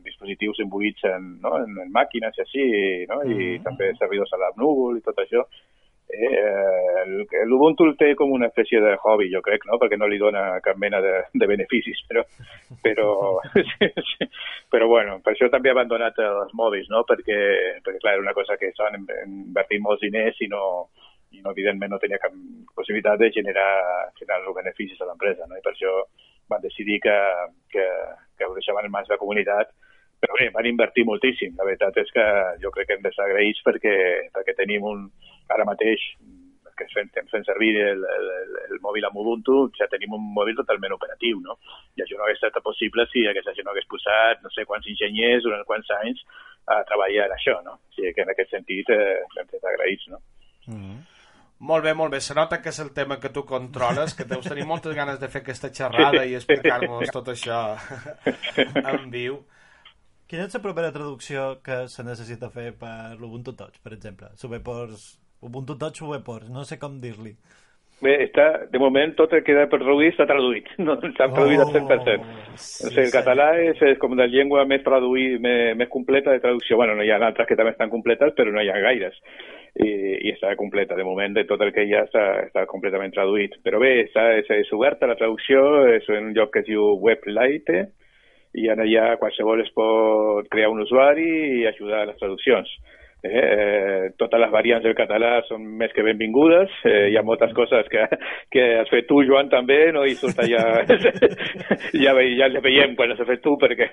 dispositius imbuïts en, no? en, en màquines i així, no? i Mhm. també servidors a la núvol i tot això. Eh, L'Ubuntu el té com una espècie de hobby, jo crec, no? perquè no li dona cap mena de, de beneficis, però, però, però bueno, per això també he abandonat els mòbils, no? perquè, perquè clar, era una cosa que estaven invertint molts diners i no, i no, evidentment no tenia cap possibilitat de generar, generar els beneficis a l'empresa, no? i per això van decidir que, que, que ho deixaven en mans de la comunitat però bé, van invertir moltíssim. La veritat és que jo crec que hem de ser agraïts perquè, perquè tenim un, ara mateix que fem, estem fent servir el, el, el mòbil amb Ubuntu, ja tenim un mòbil totalment operatiu, no? I això no hagués estat possible si aquesta gent no hagués posat no sé quants enginyers durant quants anys a treballar en això, no? O sigui que en aquest sentit eh, hem estat agraïts, no? Mm -hmm. Molt bé, molt bé. Se nota que és el tema que tu controles, que deus tenir moltes ganes de fer aquesta xerrada i explicar-nos tot això en viu. Quina és la propera traducció que se necessita fer per l'Ubuntu Touch, per exemple? Subepors, Ubuntu Touch Subepors, no sé com dir-li. Bé, està, de moment tot el que queda per traduir està traduït, no s'ha traduït al 100%. Sí, o sigui, el català és, és com la llengua més, traduït, més, més completa de traducció. Bueno, no hi ha altres que també estan completes, però no hi ha gaires. I, i està completa. De moment, de tot el que hi ha està, està completament traduït. Però bé, està, és, és oberta la traducció, és un lloc que es diu WebLite, i en allà qualsevol es pot crear un usuari i ajudar a les traduccions. Eh, eh, totes les variants del català són més que benvingudes. Eh, hi ha moltes coses que, que has fet tu, Joan, també, no? i surt allà... ja, ja les veiem quan les has fet tu, perquè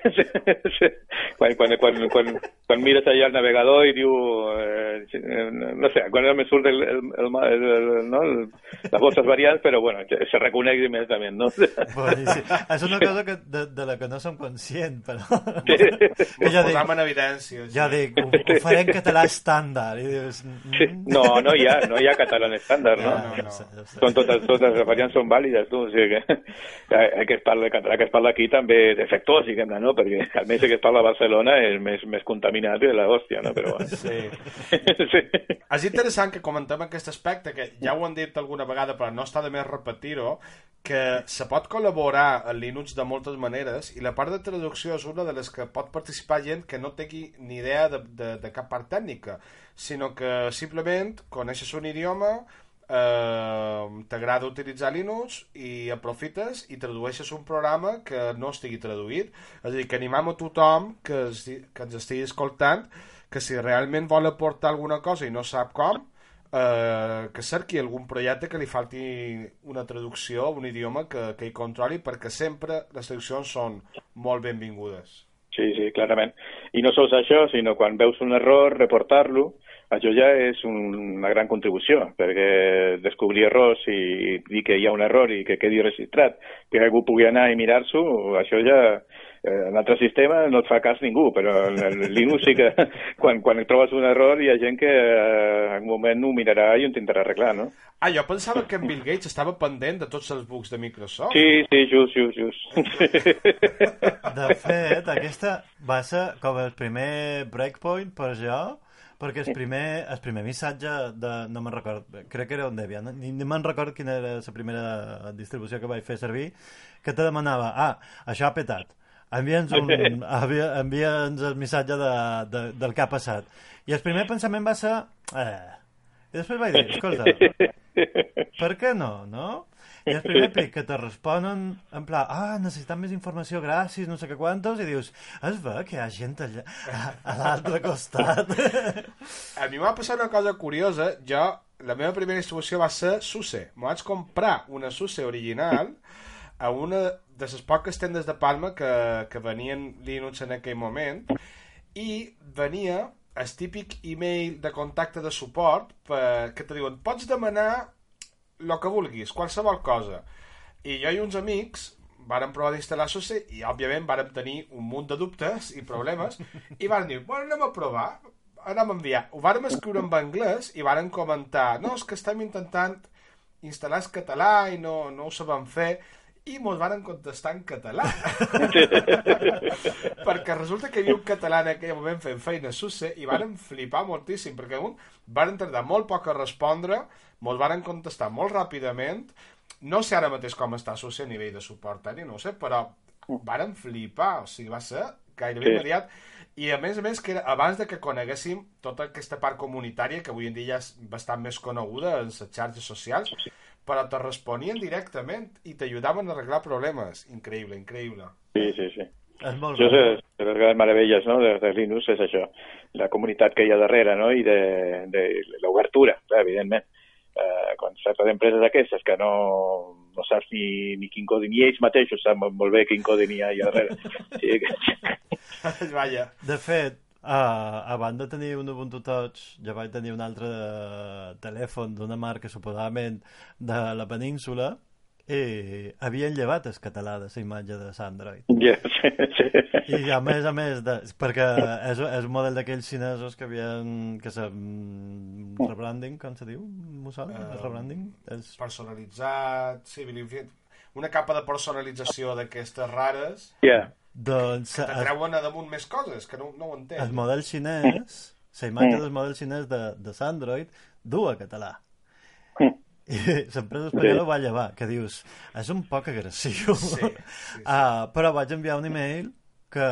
quan, quan, quan, quan, quan mires allà al navegador i diu... Eh, no sé, quan me surt el, el, el, el, el, no? el, les vostres variants, però bueno, se reconeix immediatament, no? Boníssim. És una cosa que, de, de la que no som conscient, però... Sí. ja dic, en evidència. Sí. Ja dic, ho, ho faré en català estàndard. I dius, mm. No, no hi ha, no hi ha català estàndard, no? no, no, no. Són totes, totes les variants són vàlides, tu, o sigui que el que es parla català que es parla aquí també és defectuós, diguem-ne, no? Perquè almenys el que es parla a Barcelona és més, més contaminat de la hòstia, no? Però bueno. Sí. sí. És interessant que comentem aquest aspecte, que ja ho han dit alguna vegada, però no està de més repetir-ho, que se pot col·laborar en Linux de moltes maneres i la part de traducció és una de les que pot participar gent que no tingui ni idea de, de, de cap part tècnica, sinó que simplement coneixes un idioma, eh, t'agrada utilitzar Linux i aprofites i tradueixes un programa que no estigui traduït. És a dir, que animam a tothom que, es, que ens estigui escoltant que si realment vol aportar alguna cosa i no sap com, eh, que cerqui algun projecte que li falti una traducció un idioma que, que hi controli perquè sempre les traduccions són molt benvingudes. Sí, sí, clarament. I no sols això, sinó quan veus un error, reportar-lo, això ja és un, una gran contribució, perquè descobrir errors i dir que hi ha un error i que quedi registrat, que algú pugui anar i mirar-s'ho, això ja en l'altre sistema no et fa cas ningú, però en el Linux sí que quan, quan trobes un error hi ha gent que eh, en un moment ho mirarà i ho intentarà arreglar, no? Ah, jo pensava que en Bill Gates estava pendent de tots els bugs de Microsoft. Sí, sí, just, just, just. De fet, aquesta va ser com el primer breakpoint per jo, perquè el primer, el primer missatge de, no me'n record, crec que era un Debian, ni, ni me'n record quina era la primera distribució que vaig fer servir, que te demanava, ah, això ha petat, envia'ns un, envia el missatge de, de, del que ha passat. I el primer pensament va ser... Eh. I després vaig dir, escolta, per què no, no? I el primer pic que te responen en pla, ah, necessitem més informació, gràcies, no sé què quantos, i dius, es ve que hi ha gent allà, a, a l'altre costat. A mi m'ha passat una cosa curiosa, jo, la meva primera distribució va ser SUSE. M'ho vaig comprar una SUSE original a una de les poques tendes de Palma que, que venien Linux en aquell moment i venia el típic email de contacte de suport per, que te diuen pots demanar el que vulguis, qualsevol cosa. I jo i uns amics vàrem provar d'instal·lar SUSE i òbviament vàrem tenir un munt de dubtes i problemes i vàrem dir, bueno, anem a provar anem a enviar, ho vàrem escriure en anglès i vàrem comentar, no, és que estem intentant instal·lar el català i no, no ho sabem fer i mos van contestar en català. perquè resulta que hi havia un català en aquell moment fent feina a SUSE i varen flipar moltíssim, perquè un varen tardar molt poc a respondre, mos varen contestar molt ràpidament, no sé ara mateix com està SUSE a nivell de suport tècnic, no ho sé, però varen flipar, o sigui, va ser gairebé Sí. immediat, i a més a més, que era, abans de que coneguéssim tota aquesta part comunitària, que avui en dia ja és bastant més coneguda en les xarxes socials, però te responien directament i t'ajudaven a arreglar problemes. Increïble, increïble. Sí, sí, sí. És molt Això és de les grans meravelles no? de, de Linux, és això, la comunitat que hi ha darrere no? i de, de l'obertura, evidentment. Eh, quan es tracta d'empreses aquestes que no, no saps ni, ni quin codi, ni ells mateixos saben molt bé quin codi n'hi ha allà darrere. Sí, que... Vaja. De fet, uh, abans de tenir un Ubuntu Touch, ja vaig tenir un altre telèfon d'una marca suposadament de la península i havien llevat el català de la imatge de l'Android. Sí. I a més a més, de, perquè és, és un model d'aquells xinesos que havien... que se... mm, rebranding, com se diu? Eh, El rebranding? És... Personalitzat, sí, una capa de personalització d'aquestes rares Ja, Doncs que t'atreuen a damunt més coses, que no, no ho entenc. el model xinès, la imatge del model xinès de, de l'Android, du a català. I l'empresa espanyola ho va llevar, que dius, és un poc agressiu. Sí, sí, sí. Ah, però vaig enviar un email que,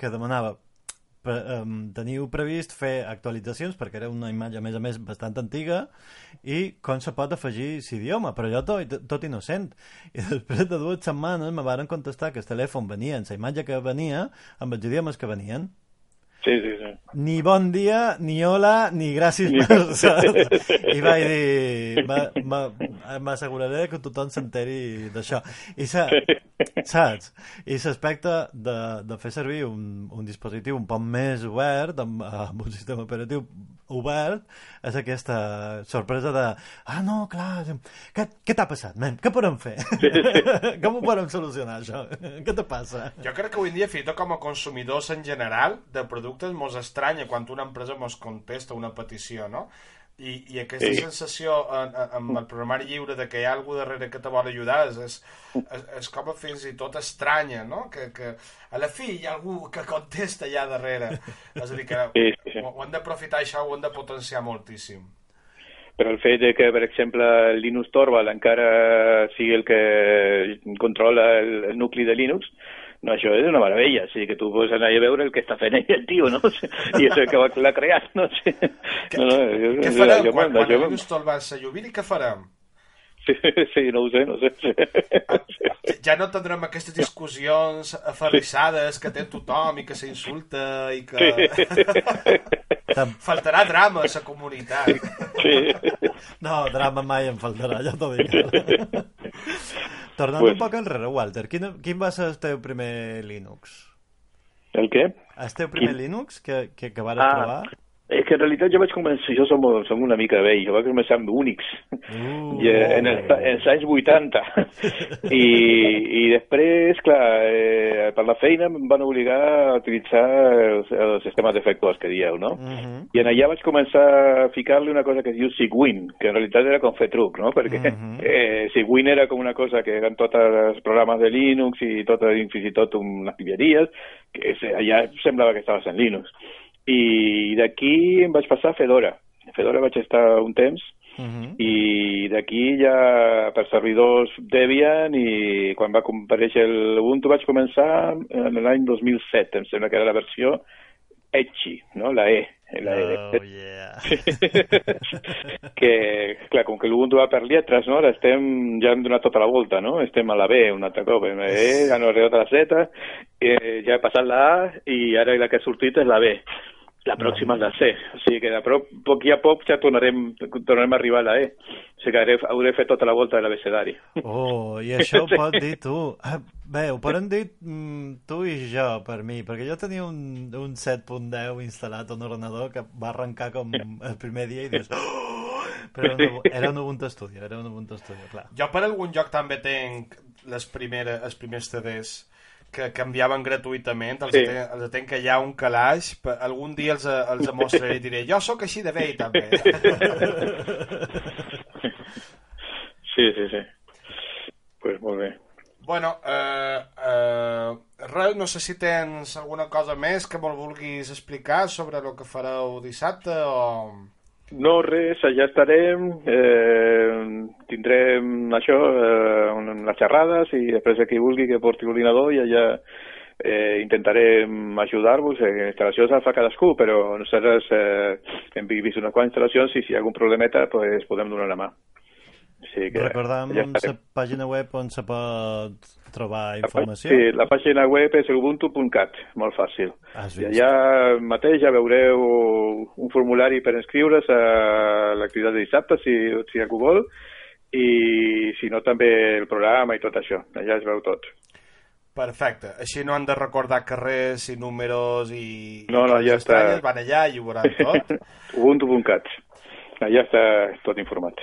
que demanava um, teniu previst fer actualitzacions perquè era una imatge a més a més bastant antiga i com se pot afegir l'idioma però jo tot, tot innocent. I després de dues setmanes me varen contestar que el telèfon venia en la imatge que venia amb els idiomes que venien sí, sí, sí. ni bon dia, ni hola, ni gràcies per... saps? I vaig dir, "Ma- ma- m'asseguraré que tothom s'enteri d'això. I sa, saps? I l'aspecte de, de fer servir un, un dispositiu un poc més obert, amb, amb un sistema operatiu obert, és aquesta sorpresa de ah, no, clar, què, què t'ha passat, nen? Què podem fer? Com ho podem solucionar, això? Què te passa? Jo crec que avui en dia, fins i tot com a consumidors en general de productes, mos estranya quan una empresa mos contesta una petició, no? I, i aquesta Sí. sensació en, en, amb el programari lliure de que hi ha algú darrere que te vol ajudar és, és, és, és com a fins i tot estranya, no? Que, que a la fi hi ha algú que contesta allà darrere. És a dir, que Sí, sí, ho, ho hem d'aprofitar això, ho hem de potenciar moltíssim. Però el fet de que, per exemple, el Linux Torvald encara sigui el que controla el, el nucli de Linux, no, això és una meravella. O sigui, que tu pots anar a veure el que està fent ell, el tio, no? I és el que va- l'ha creat, no? Sí. Què, no, no, jo- què jo- farem jo- quan, jo- quan jo- el Linux Torvalds se jubili? Què farem? Sí, sí, no ho sé, no ho sé. Ja no tindrem aquestes discussions aferrissades que té tothom i que s'insulta i que... Tam- Faltarà drama a la comunitat. Sí. No, drama mai em faltarà, ja t'ho dic. Tornant Pues- un poc enrere, Walter, quin, quin va ser el teu primer Linux? El què? El teu primer Quin? Linux que, que, que vares Ah, provar? És que en realitat jo vaig començar, jo som, som una mica vell, jo vaig començar amb Unix, Uh, i, eh, en, el, en els anys 80. I, I després, clar, eh, per la feina em van obligar a utilitzar els, els sistemes d'efectors que dieu, no? Mhm. I en allà vaig començar a ficar-li una cosa que es diu Sigwin, que en realitat era com fer truc, no? Perquè Mhm. eh, Sigwin era com una cosa que eren tots els programes de Linux i tot, fins i tot unes llibreries, que se- allà semblava que estaves en Linux. I d'aquí em vaig passar a Fedora. A Fedora vaig estar un temps Mhm. i d'aquí ja per servidors Debian i quan va compareixer l'Ubuntu vaig començar en l'any 2007, em sembla que era la versió Etchi, no? La E. La e Oh, yeah. que, clar, com que l'Ubuntu va per lletres, no? Ara estem, ja hem donat tota la volta, no? Estem a la B un altre cop, la E, ja no arribat a la Z, eh, ja he passat la A i ara la que ha sortit és la B. La pròxima és la C. O sigui que de prop, poc i a poc ja tornarem, tornarem a arribar a la E. O sigui que hauré, hauré fet tota la volta de l'abecedari. Oh, i això ho pots dir tu. Ah, Bé, ho poden dir mm, tu i jo, per mi, perquè jo tenia un, un 7.10 instal·lat a un ordenador que va arrencar com el primer dia i dius... Oh! Però era un, era un Ubuntu Studio, era un Ubuntu Studio, clar. Jo per algun lloc també tenc les primeres, els primers CDs que canviaven gratuïtament, els, Sí. sí. tenc, els tenc allà a un calaix, algun dia els, els mostraré i diré, jo sóc així de vell també. Sí, sí, sí. Pues molt bé. bueno, eh, eh, res, no sé si tens alguna cosa més que me'l vulguis explicar sobre el que fareu dissabte o... No, res, allà estarem, eh, tindrem això, eh, les xerrades i després qui vulgui que porti l'ordinador i allà eh, intentarem ajudar-vos. Eh, instal·lacions la fa cadascú, però nosaltres eh, hem vist unes quantes instal·lacions i si hi ha algun problemeta pues, podem donar la mà. Sí, que Recordam ja la pàgina web on se pot trobar informació. Sí, la pàgina web és ubuntu.cat, molt fàcil. Has I allà mateix ja veureu un formulari per inscriure's a l'activitat de dissabte, si, si algú vol, i si no també el programa i tot això. Allà es veu tot. Perfecte. Així no han de recordar carrers i números i... No, no, ja està. Van allà i ho veuran tot. ubuntu.cat. Allà està tot informat.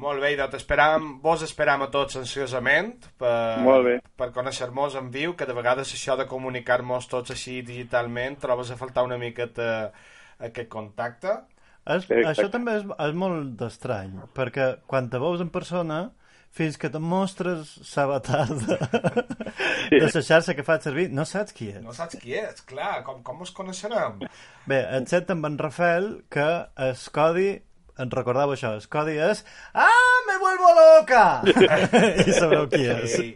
Molt bé, doncs esperam, vos esperam a tots ansiosament per, Molt bé. per conèixer-nos en viu, que de vegades això de comunicar-nos tots així digitalment trobes a faltar una miqueta aquest contacte. És, Exacte. això també és, és molt estrany, perquè quan te veus en persona, fins que te mostres l'avatar de, de la xarxa que faig servir, no saps qui és. No saps qui és, clar, com, com ens coneixerem? Bé, excepte amb en Rafael, que el codi, en recordava això, el codi és Ah, me vuelvo loca! I sabreu qui és. Sí.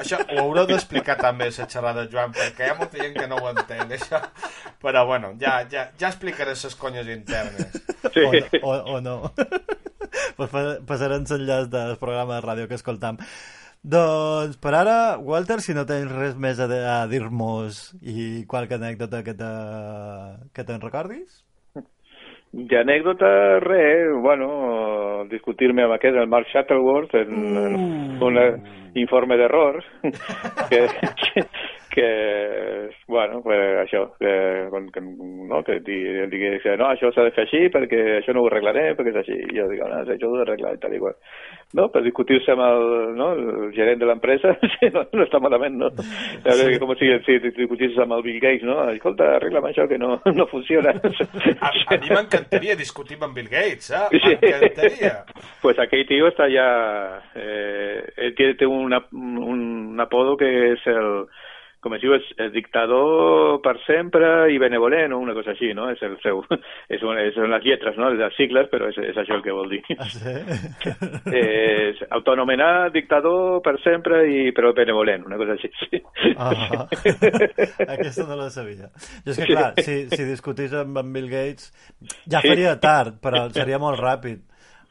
Això ho haureu d'explicar també la xerrada, Joan, perquè hi ha molta gent que no ho entén, això. Però bueno, ja, ja, ja explicaré les conyes internes. Sí. O, no- o, o no. pues pa- passarem l'enllaç del programa de ràdio que escoltam. Doncs per ara, Walter, si no tens res més a, a dir-nos i qualque anècdota que te, que te'n recordis? De anècdota, res, bueno, discutir-me amb aquest, el Mark Shuttleworth, en, en un informe d'error, que, que, bueno, pues això, que, que, no, que di- digués que no, això s'ha de fer així perquè això no ho arreglaré, perquè és així. I jo dic, no, això ho he d'arreglar i tal i qual. No, per discutir-se amb el, no, el gerent de l'empresa, sí, no, no està malament, no? Veure, com si, si discutissis amb el Bill Gates, no? Escolta, arregla'm això que no, no funciona. A, a mi m'encantaria discutir amb Bill Gates, eh? Sí. M'encantaria. Pues aquell tío está ya... Eh, él tiene, tiene una- un apodo que es el... Com es diu, és dictador per sempre i benevolent o una cosa així, no? És el seu... És, un, és són les lletres, no? Les sigles, però és, és això el que vol dir. Ah, sí? És autonomenat dictador per sempre i però benevolent, una cosa així. Sí. Ah, aquesta no la sabia. Jo és que, clar, si, si discutís amb en Bill Gates, ja faria tard, però seria molt ràpid.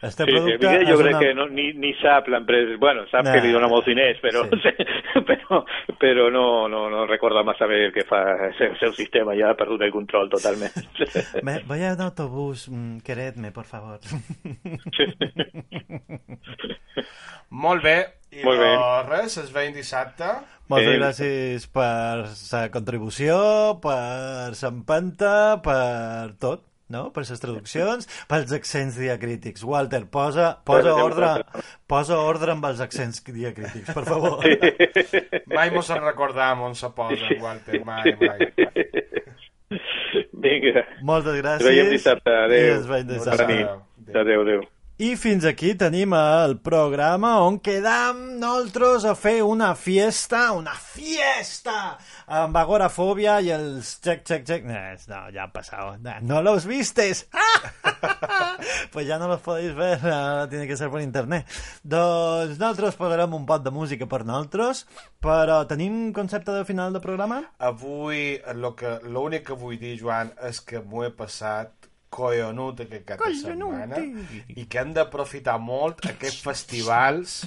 Este Sí, sí, producte Miguel, jo crec una... que no, ni, ni sap l'empresa, bueno, sap Nah. que li dona molts diners, però, Sí. però, però no, no, no recorda massa bé el que fa el seu, seu sistema, ja ha perdut el control totalment. Me, voy a un autobús, mm, queredme, por favor. Molt bé. I Molt bé. doncs res, es veiem dissabte. Moltes Eh, gràcies per la contribució, per l'empenta, per tot, no? Per les traduccions, pels accents diacrítics. Walter, posa, posa, ordre, posa ordre amb els accents diacrítics, per favor. Mai mos en recordam on se posa, Walter, mai, mai. Vinga, Moltes gràcies. ens veiem dissabte, I adéu. ens veiem dissabte. nit. Adéu, adéu. I fins aquí tenim el programa on quedam nosaltres a fer una fiesta, una fiesta, amb agorafòbia i els check, check, check. No, no ya han pasado. No, no los vistes. pues ya no los podéis ver, ahora tiene que ser per internet. Doncs nosaltres posarem un pot de música per nosaltres, però tenim concepte de final de programa? Avui, lo que- l'únic que vull dir, Joan, és que m'ho he passat collonut aquest cap de setmana i que hem d'aprofitar molt aquests festivals.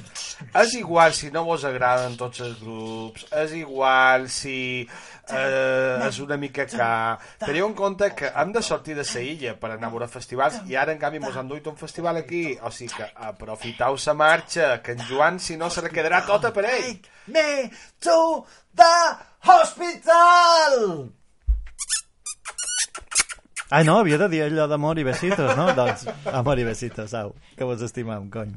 És igual si no vos agraden tots els grups és igual si eh, és una mica car teniu en compte que hem de sortir de sa illa per anar a veure festivals i ara en canvi mos han duit un festival aquí. O sigui que aprofiteu sa marxa que en Joan si no se la quedarà tota per ell. Me to the hospital! Ah, no, havia de dir allò d'amor i besitos, no? doncs, amor i besitos, au, que vos estimam, cony.